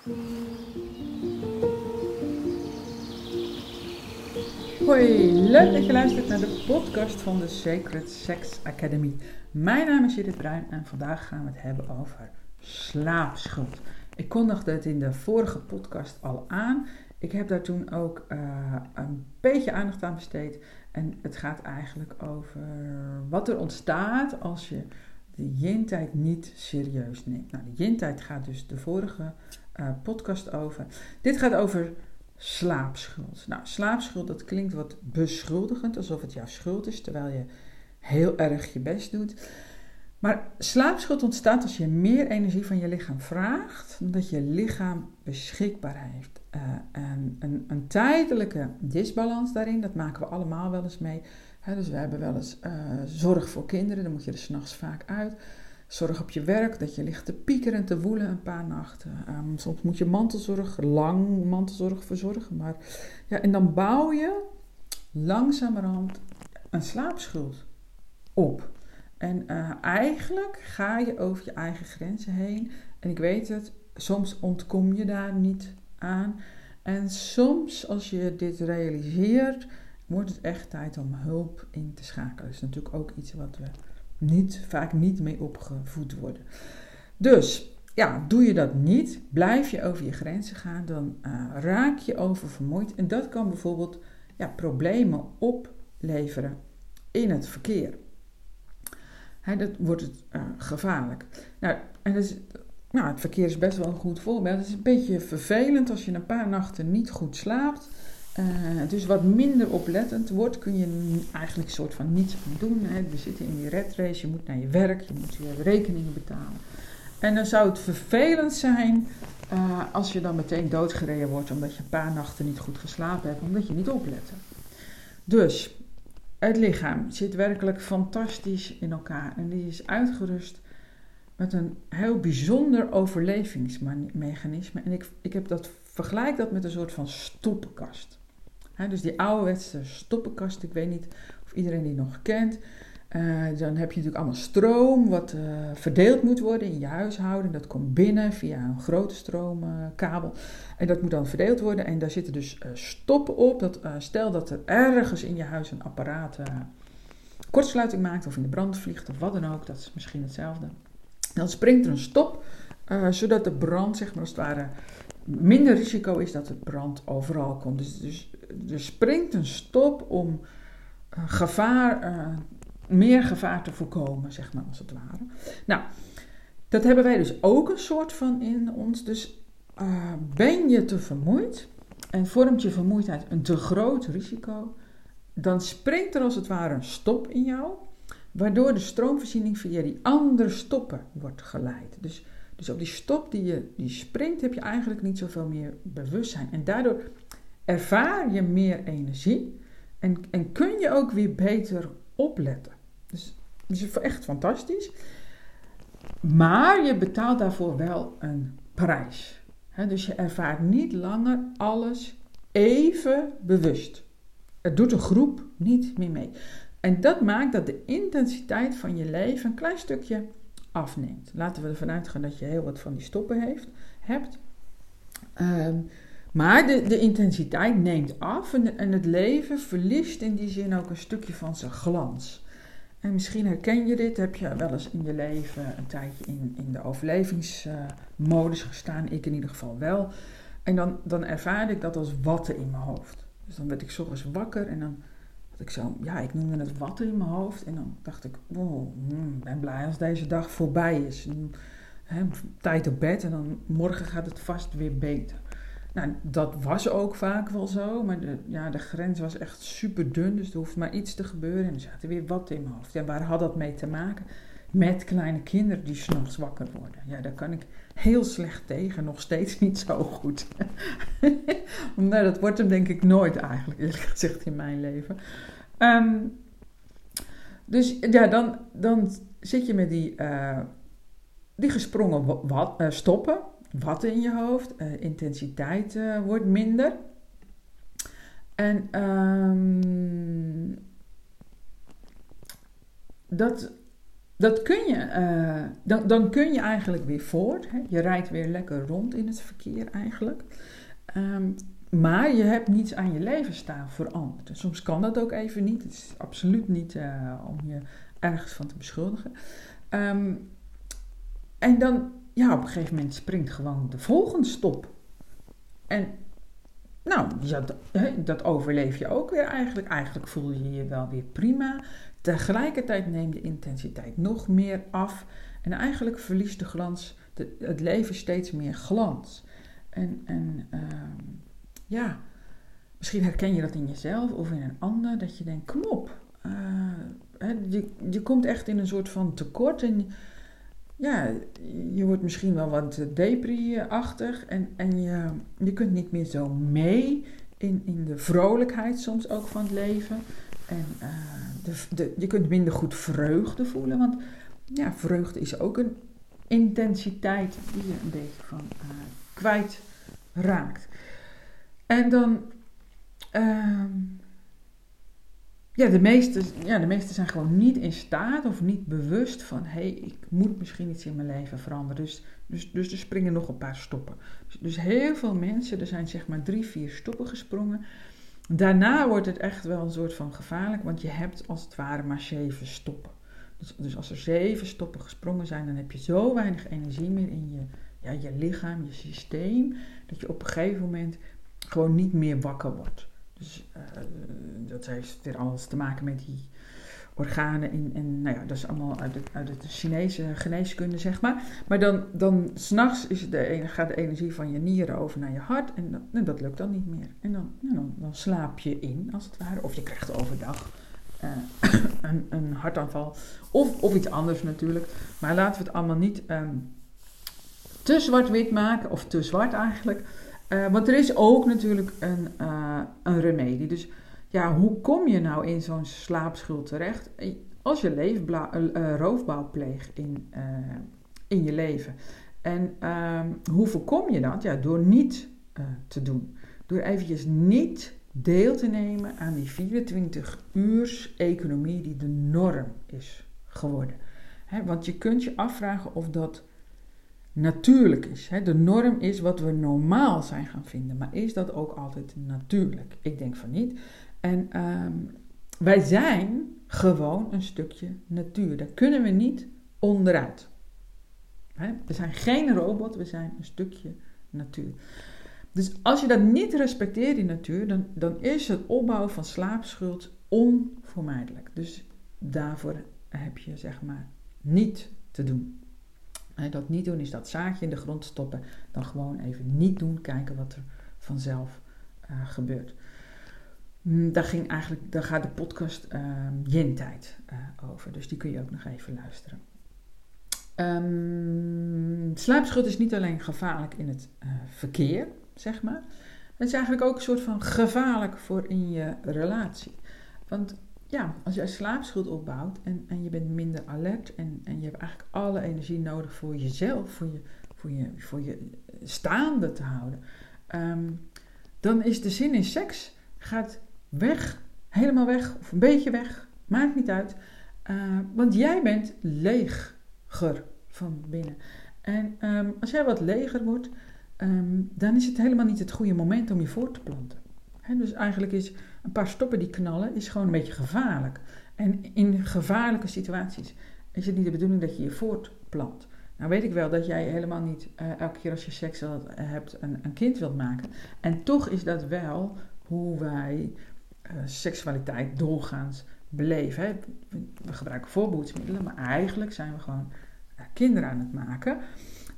Hoi, leuk dat je luistert naar de podcast van de Sacred Sex Academy. Mijn naam is Judith Bruin en vandaag gaan we het hebben over slaapschuld. Ik kondigde het in de vorige podcast al aan. Ik heb daar toen ook uh, een beetje aandacht aan besteed. En het gaat eigenlijk over wat er ontstaat als je de yin-tijd niet serieus neemt. Nou, de yin-tijd gaat dus de vorige uh, podcast over. Dit gaat over slaapschuld. Nou, slaapschuld, dat klinkt wat beschuldigend, alsof het jouw schuld is, terwijl je heel erg je best doet. Maar slaapschuld ontstaat als je meer energie van je lichaam vraagt dan dat je lichaam beschikbaar heeft. Uh, en een, een, tijdelijke disbalans daarin, dat maken we allemaal wel eens mee. dus we hebben wel eens uh, zorg voor kinderen, dan moet je er s'nachts vaak uit. Zorg op je werk, dat je ligt te piekeren en te woelen een paar nachten. Um, soms moet je mantelzorg, lang mantelzorg verzorgen. Maar, ja, en dan bouw je langzamerhand een slaapschuld op. En uh, eigenlijk ga je over je eigen grenzen heen. En ik weet het, soms ontkom je daar niet aan. En soms, als je dit realiseert, wordt het echt tijd om hulp in te schakelen. Dat is natuurlijk ook iets wat we niet, vaak niet mee opgevoed worden. Dus ja, doe je dat niet, blijf je over je grenzen gaan, dan uh, raak je oververmoeid. En dat kan bijvoorbeeld ja, problemen opleveren in het verkeer. He, dat wordt het uh, gevaarlijk. Nou, en is, nou, het verkeer is best wel een goed voorbeeld. Het is een beetje vervelend als je een paar nachten niet goed slaapt. Uh, dus wat minder oplettend wordt, kun je eigenlijk soort van niets doen. Hè. We zitten in die red race, je moet naar je werk, je moet je rekeningen betalen. En dan zou het vervelend zijn uh, als je dan meteen doodgereden wordt omdat je een paar nachten niet goed geslapen hebt, omdat je niet oplette. Dus het lichaam zit werkelijk fantastisch in elkaar en die is uitgerust met een heel bijzonder overlevingsmechanisme. En ik, ik heb dat, vergelijk dat met een soort van stoppenkast dus die ouderwetse stoppenkast, ik weet niet of iedereen die nog kent. Uh, dan heb je natuurlijk allemaal stroom wat uh, verdeeld moet worden in je huishouden. Dat komt binnen via een grote stroomkabel. En dat moet dan verdeeld worden. En daar zitten dus eh, stoppen op. Dat, stel dat er ergens in je huis een apparaat kortsluiting maakt of in de brand vliegt of wat dan ook. Dat is misschien hetzelfde. Dan springt er een stop, zodat de brand zeg maar als het ware minder risico is dat het brand overal komt. Dus, dus er springt een stop om uh, gevaar, uh, meer gevaar te voorkomen, zeg maar als het ware. Nou, dat hebben wij dus ook een soort van in ons. Dus uh, ben je te vermoeid en vormt je vermoeidheid een te groot risico, dan springt er als het ware een stop in jou, waardoor de stroomvoorziening via die andere stoppen wordt geleid. Dus dus op die stop die je die springt, heb je eigenlijk niet zoveel meer bewustzijn. En daardoor ervaar je meer energie en, en kun je ook weer beter opletten. Dus dat is echt fantastisch. Maar je betaalt daarvoor wel een prijs. dus je ervaart niet langer alles even bewust. Het doet een groep niet meer mee. En dat maakt dat de intensiteit van je leven een klein stukje afneemt. Laten we ervan uitgaan dat je heel wat van die stoppen heeft, hebt. Ehm, maar de, de intensiteit neemt af en, en het leven verliest in die zin ook een stukje van zijn glans. En misschien herken je dit, heb je wel eens in je leven een tijdje in, in de overlevingsmodus gestaan, ik in ieder geval wel. En dan, dan ervaarde ik dat als watten in mijn hoofd. Dus dan werd ik ochtends wakker en dan ik zo, ja, ik noemde het watten in mijn hoofd. En dan dacht ik, wow, hmm, ik ben blij als deze dag voorbij is. tijd op bed en dan morgen gaat het vast weer beter. Nou, dat was ook vaak wel zo, maar de, ja, de grens was echt super dun, dus er hoeft maar iets te gebeuren en er zaten weer wat in mijn hoofd. Ja, waar had dat mee te maken? Met kleine kinderen die s'nachts wakker worden. Ja, daar kan ik heel slecht tegen, nog steeds niet zo goed. nou, dat wordt hem denk ik nooit eigenlijk, eerlijk gezegd, in mijn leven. Um, dus ja, dan, dan zit je met die, uh, die gesprongen wat, uh, stoppen, wat in je hoofd, uh, intensiteit wordt minder. En um, dat dat kun je, dan, dan kun je eigenlijk weer voort. Hè? Je rijdt weer lekker rond in het verkeer eigenlijk. Um, maar je hebt niets aan je levensstijl veranderd. En soms kan dat ook even niet. Het is absoluut niet uh, om je ergens van te beschuldigen. Um, en dan, ja, op een gegeven moment springt gewoon de volgende stop. En nou, dat, dat overleef je ook weer eigenlijk. Eigenlijk voel je je wel weer prima. Tegelijkertijd neemt de intensiteit nog meer af. En eigenlijk verliest de glans, het leven steeds meer glans. En, en ja, misschien herken je dat in jezelf of in een ander. Dat je denkt, kom op. Uh, je, je komt echt in een soort van tekort. En ja, je wordt misschien wel wat depri-achtig. En, en je, je kunt niet meer zo mee in, in de vrolijkheid soms ook van het leven. En uh, de, de, je kunt minder goed vreugde voelen. Want ja, vreugde is ook een intensiteit die je een beetje van uh, kwijt raakt. En dan. Uh, ja, de meesten ja, de meeste zijn gewoon niet in staat of niet bewust van: hé, hey, ik moet misschien iets in mijn leven veranderen. Dus, dus, dus er springen nog een paar stoppen. Dus, dus heel veel mensen, er zijn zeg maar drie, vier stoppen gesprongen. Daarna wordt het echt wel een soort van gevaarlijk, want je hebt als het ware maar zeven stoppen. Dus, dus als er zeven stoppen gesprongen zijn, dan heb je zo weinig energie meer in je, ja, je lichaam, je systeem, dat je op een gegeven moment gewoon niet meer wakker wordt. Dus uh, dat heeft weer alles te maken met die organen in, en nou ja, dat is allemaal uit, uit de Chinese geneeskunde, zeg maar. Maar dan, dan s'nachts de, gaat de energie van je nieren over naar je hart en, dat, lukt dan niet meer. En dan, nou, dan, slaap je in, als het ware. Of je krijgt overdag uh, een, een hartaanval. Of, of iets anders natuurlijk. Maar laten we het allemaal niet um, te zwart-wit maken, of te zwart eigenlijk. Uh, want er is ook natuurlijk een, uh, een remedie. Dus ja, hoe kom je nou in zo'n slaapschuld terecht? Als je leefbla, uh, roofbouw pleegt in, in je leven. En ehm, hoe voorkom je dat? Ja, door niet te doen. Door eventjes niet deel te nemen aan die 24 uurs economie die de norm is geworden. want je kunt je afvragen of dat natuurlijk is. De norm is wat we normaal zijn gaan vinden, maar is dat ook altijd natuurlijk? Ik denk van niet. En ehm, wij zijn gewoon een stukje natuur. Daar kunnen we niet onderuit. We zijn geen robot, we zijn een stukje natuur. Dus als je dat niet respecteert, die natuur, dan, dan is het opbouwen van slaapschuld onvermijdelijk. Dus daarvoor heb je zeg maar niet te doen dat niet doen is dat zaadje in de grond stoppen. Dan gewoon even niet doen, kijken wat er vanzelf uh, gebeurt. Mm, daar, ging eigenlijk, daar gaat de podcast uh, Yin-tijd uh, over. Dus die kun je ook nog even luisteren. Um, is niet alleen gevaarlijk in het uh, verkeer, zeg maar. Het is eigenlijk ook een soort van gevaarlijk voor in je relatie. Want ja, als jij slaapschuld opbouwt en, en je bent minder alert en, en je hebt eigenlijk alle energie nodig voor jezelf, voor je, voor je, je staande te houden, um, dan is de zin in seks gaat weg, helemaal weg of een beetje weg, maakt niet uit. Uh, want jij bent leger van binnen. En um, als jij wat leger wordt, um, dan is het helemaal niet het goede moment om je voor te planten. Dus eigenlijk is een paar stoppen die knallen, is gewoon een beetje gevaarlijk. En in gevaarlijke situaties is het niet de bedoeling dat je je voortplant. Nou weet ik wel dat jij helemaal niet uh, elke keer als je seks hebt een, een, kind wilt maken. En toch is dat wel hoe wij uh, seksualiteit doorgaans beleven. We gebruiken voorbehoedsmiddelen, maar eigenlijk zijn we gewoon kinderen aan het maken.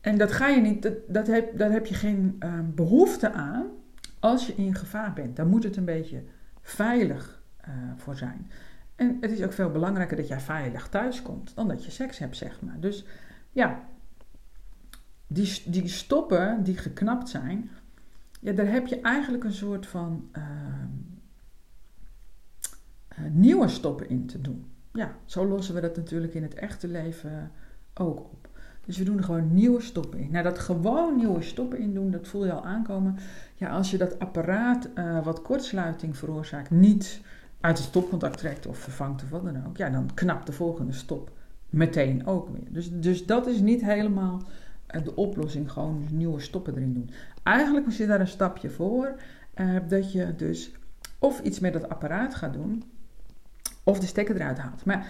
En dat ga je niet, dat, dat heb, daar heb je geen behoefte aan als je in gevaar bent. Dan moet het een beetje veilig uh, voor zijn. En het is ook veel belangrijker dat jij veilig thuis komt dan dat je seks hebt, zeg maar. Dus ja, die, die stoppen die geknapt zijn, ja, daar heb je eigenlijk een soort van uh, uh, nieuwe stoppen in te doen. Ja, zo lossen we dat natuurlijk in het echte leven ook op. Dus we doen gewoon nieuwe stoppen in. Nou, dat gewoon nieuwe stoppen in doen, dat voel je al aankomen. Ja, als je dat apparaat uh, wat kortsluiting veroorzaakt niet uit het stopcontact trekt of vervangt of wat dan ook, ja, dan knapt de volgende stop meteen ook weer. Dus, dus dat is niet helemaal eh, de oplossing, gewoon dus nieuwe stoppen erin doen. Eigenlijk je daar een stapje voor, uh, dat je dus of iets met dat apparaat gaat doen, of de stekker eruit haalt. Maar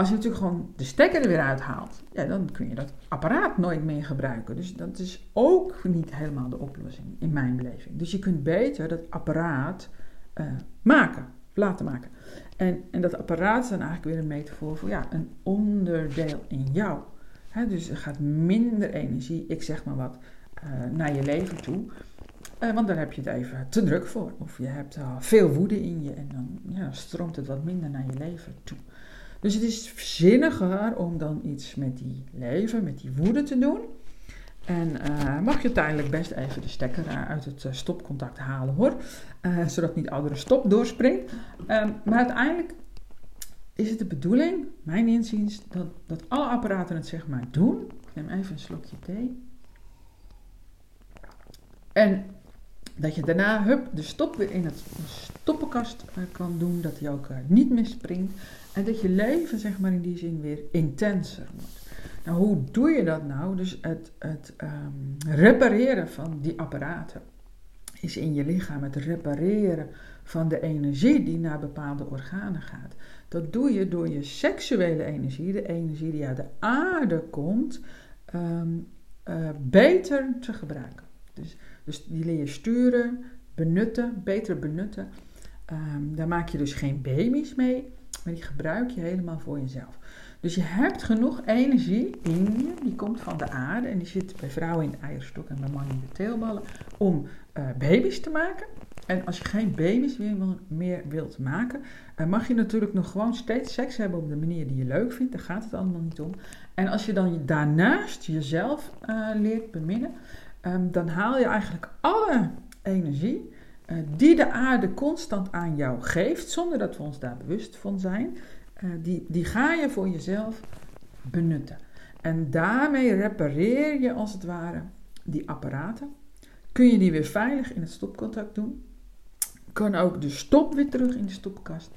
als je natuurlijk gewoon de stekker er weer uithaalt, ja, dan kun je dat apparaat nooit meer gebruiken. Dus dat is ook niet helemaal de oplossing in mijn beleving. Dus je kunt beter dat apparaat uh, maken, laten maken. En, en dat apparaat is dan eigenlijk weer een metafoor voor ja, een onderdeel in jou. dus er gaat minder energie, ik zeg maar wat, uh, naar je leven toe. Uh, want daar heb je het even te druk voor. Of je hebt veel woede in je en dan ja, stroomt het wat minder naar je leven toe. Dus het is zinniger om dan iets met die leven, met die woede te doen. En uh, mag je uiteindelijk best even de stekker uit het stopcontact halen hoor. zodat niet oudere stop doorspringt. Ehm, maar uiteindelijk is het de bedoeling, mijn inziens, dat, dat alle apparaten het zeg maar doen. Ik neem even een slokje thee. En dat je daarna hup, de stop weer in het stoppenkast uh, kan doen, dat hij ook uh, niet misspringt. En dat je leven, zeg maar, in die zin weer intenser wordt. Nou, hoe doe je dat nou? Dus het, het um, repareren van die apparaten is in je lichaam. Het repareren van de energie die naar bepaalde organen gaat. Dat doe je door je seksuele energie, de energie die uit de aarde komt, um, uh, beter te gebruiken. Dus dus die leer je sturen, benutten, beter benutten. Um, daar maak je dus geen baby's mee, maar die gebruik je helemaal voor jezelf. Dus je hebt genoeg energie in je, die komt van de aarde en die zit bij vrouwen in de eierstok en bij mannen in de teelballen, om uh, baby's te maken. En als je geen baby's meer, wilt maken, uh, mag je natuurlijk nog gewoon steeds seks hebben op de manier die je leuk vindt. Daar gaat het allemaal niet om. En als je dan daarnaast jezelf uh, leert beminnen, um, dan haal je eigenlijk alle energie die de aarde constant aan jou geeft, zonder dat we ons daar bewust van zijn, uh, die, die ga je voor jezelf benutten. En daarmee repareer je als het ware die apparaten. Kun je die weer veilig in het stopcontact doen. Kan ook de stop weer terug in de stopkast.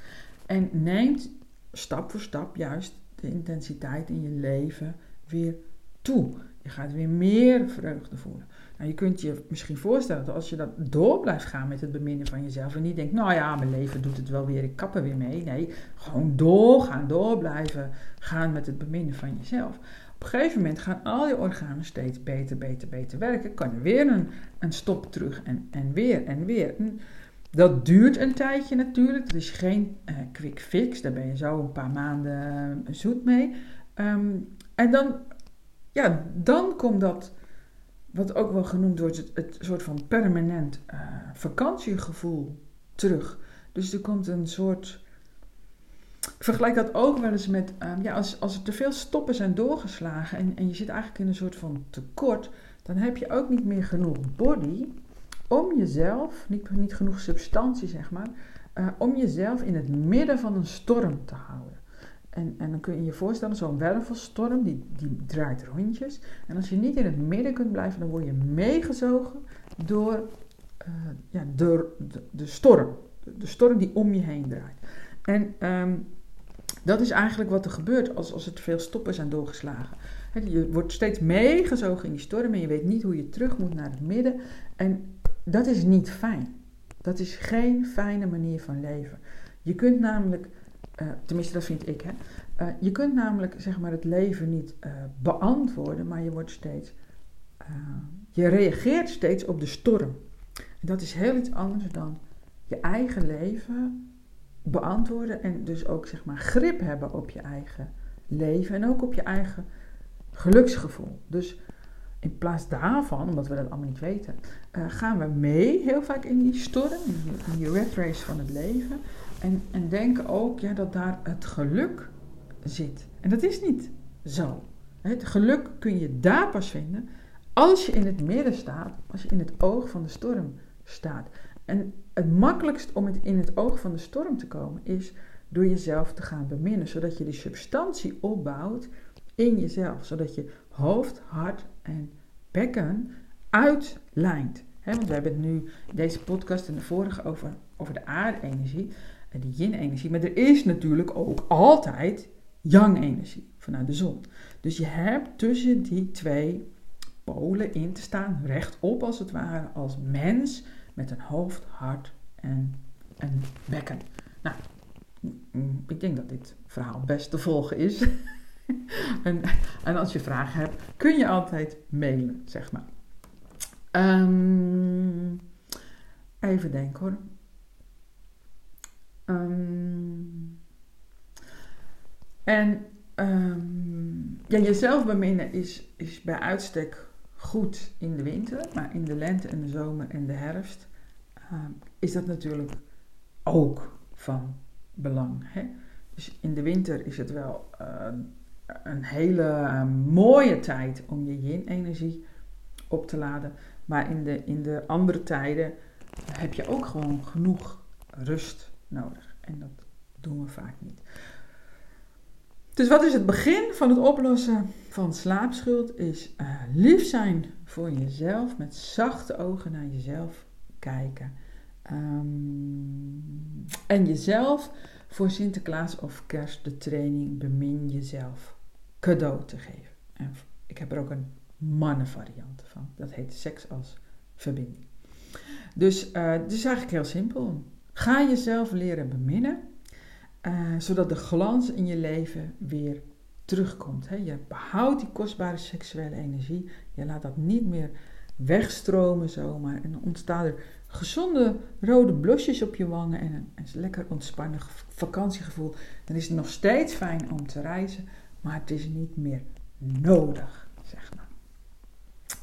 En neemt stap voor stap juist de intensiteit in je leven weer toe. Je gaat weer meer vreugde voelen. Nou, je kunt je misschien voorstellen dat als je dat door blijft gaan met het beminnen van jezelf en niet denkt, nou ja, mijn leven doet het wel weer, ik kap er weer mee. Nee, gewoon doorgaan, door blijven gaan met het beminnen van jezelf. Op een gegeven moment gaan al je organen steeds beter, beter, beter werken. Kan er weer een, een stop terug en, en weer en weer. dat duurt een tijdje natuurlijk. Dat is geen uh, quick fix. Daar ben je zo een paar maanden uh, zoet mee. Um, en dan, ja, dan komt dat wat ook wel genoemd wordt, het, het soort van permanent uh, vakantiegevoel terug. Dus er komt een soort. Ik vergelijk dat ook wel eens met, um, ja, als, als er te veel stoppen zijn doorgeslagen en, en je zit eigenlijk in een soort van tekort, dan heb je ook niet meer genoeg body om jezelf, niet, niet genoeg substantie zeg maar, uh, om jezelf in het midden van een storm te houden. En, en dan kun je je voorstellen, zo'n wervelstorm, die, die draait rondjes. En als je niet in het midden kunt blijven, dan word je meegezogen door uh, ja, de, de, de, storm. De, storm die om je heen draait. En um, dat is eigenlijk wat er gebeurt als, als er te veel stoppen zijn doorgeslagen. je wordt steeds meegezogen in die storm en je weet niet hoe je terug moet naar het midden. En dat is niet fijn. Dat is geen fijne manier van leven. Je kunt namelijk uh, tenminste, dat vind ik. Hè. Uh, je kunt namelijk zeg maar, het leven niet uh, beantwoorden, maar je wordt steeds. je reageert steeds op de storm. En dat is heel iets anders dan je eigen leven beantwoorden en dus ook zeg maar, grip hebben op je eigen leven en ook op je eigen geluksgevoel. Dus in plaats daarvan, omdat we dat allemaal niet weten, gaan we mee heel vaak in die storm, in die red race van het leven. En, en denken ook ja, dat daar het geluk zit. En dat is niet zo. Het geluk kun je daar pas vinden als je in het midden staat, als je in het oog van de storm staat. En het makkelijkst om in het oog van de storm te komen is door jezelf te gaan beminnen, zodat je die substantie opbouwt in jezelf, zodat je hoofd, hart en bekken uitlijnt. want we hebben het nu deze podcast en de vorige over, over de aardenergie die yin-energie. Maar er is natuurlijk ook altijd yang-energie, vanuit de zon. Dus je hebt tussen die twee polen in te staan, rechtop als het ware, als mens met een hoofd, hart en een bekken. Nou, mm, ik denk dat dit verhaal best te volgen is. en, en, als je vragen hebt, kun je altijd mailen, zeg maar. Um, even denken hoor. Um, en um, ja, jezelf beminnen is, is bij uitstek goed in de winter, maar in de lente en de zomer en de herfst is dat natuurlijk ook van belang. Hè? Dus in de winter is het wel een hele mooie tijd om je yin-energie op te laden. Maar in de, in de andere tijden heb je ook gewoon genoeg rust nodig. En dat doen we vaak niet. Dus wat is het begin van het oplossen van slaapschuld? Is uh, lief zijn voor jezelf, met zachte ogen naar jezelf kijken. Um, en jezelf voor Sinterklaas of kerst de training Bemin jezelf cadeau te geven. En ik heb er ook een mannenvariant van. Dat heet seks als verbinding. Dus uh, het is eigenlijk heel simpel. Ga jezelf leren beminnen, uh, zodat de glans in je leven weer terugkomt. Hè? Je behoudt die kostbare seksuele energie. Je laat dat niet meer wegstromen zomaar. En dan ontstaan er gezonde rode blusjes op je wangen en een, lekker ontspannen vakantiegevoel. Dan is het nog steeds fijn om te reizen, maar het is niet meer nodig, zeg maar.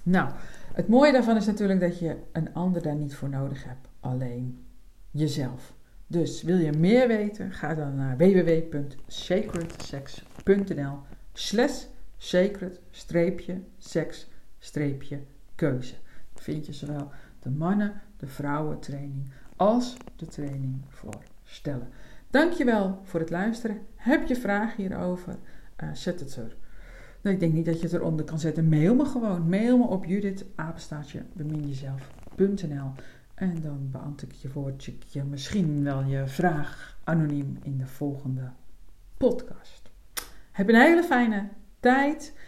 Nou, het mooie daarvan is natuurlijk dat je een ander daar niet voor nodig hebt, alleen jezelf. Dus wil je meer weten, ga dan naar www.sacredsex.nl slash sacred-sex-keuze. Vind je zowel de mannen, de vrouwentraining als de training voor stellen. Dankjewel voor het luisteren. Heb je vragen hierover? Uh, zet het er. Nou, ik denk niet dat je het eronder kan zetten. Mail me gewoon. Mail me op judithapenstaatje en dan beantwoord ik je woordje je misschien wel je vraag anoniem in de volgende podcast. Heb een hele fijne tijd.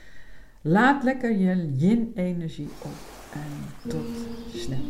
Laat lekker je yin-energie op. En tot snel.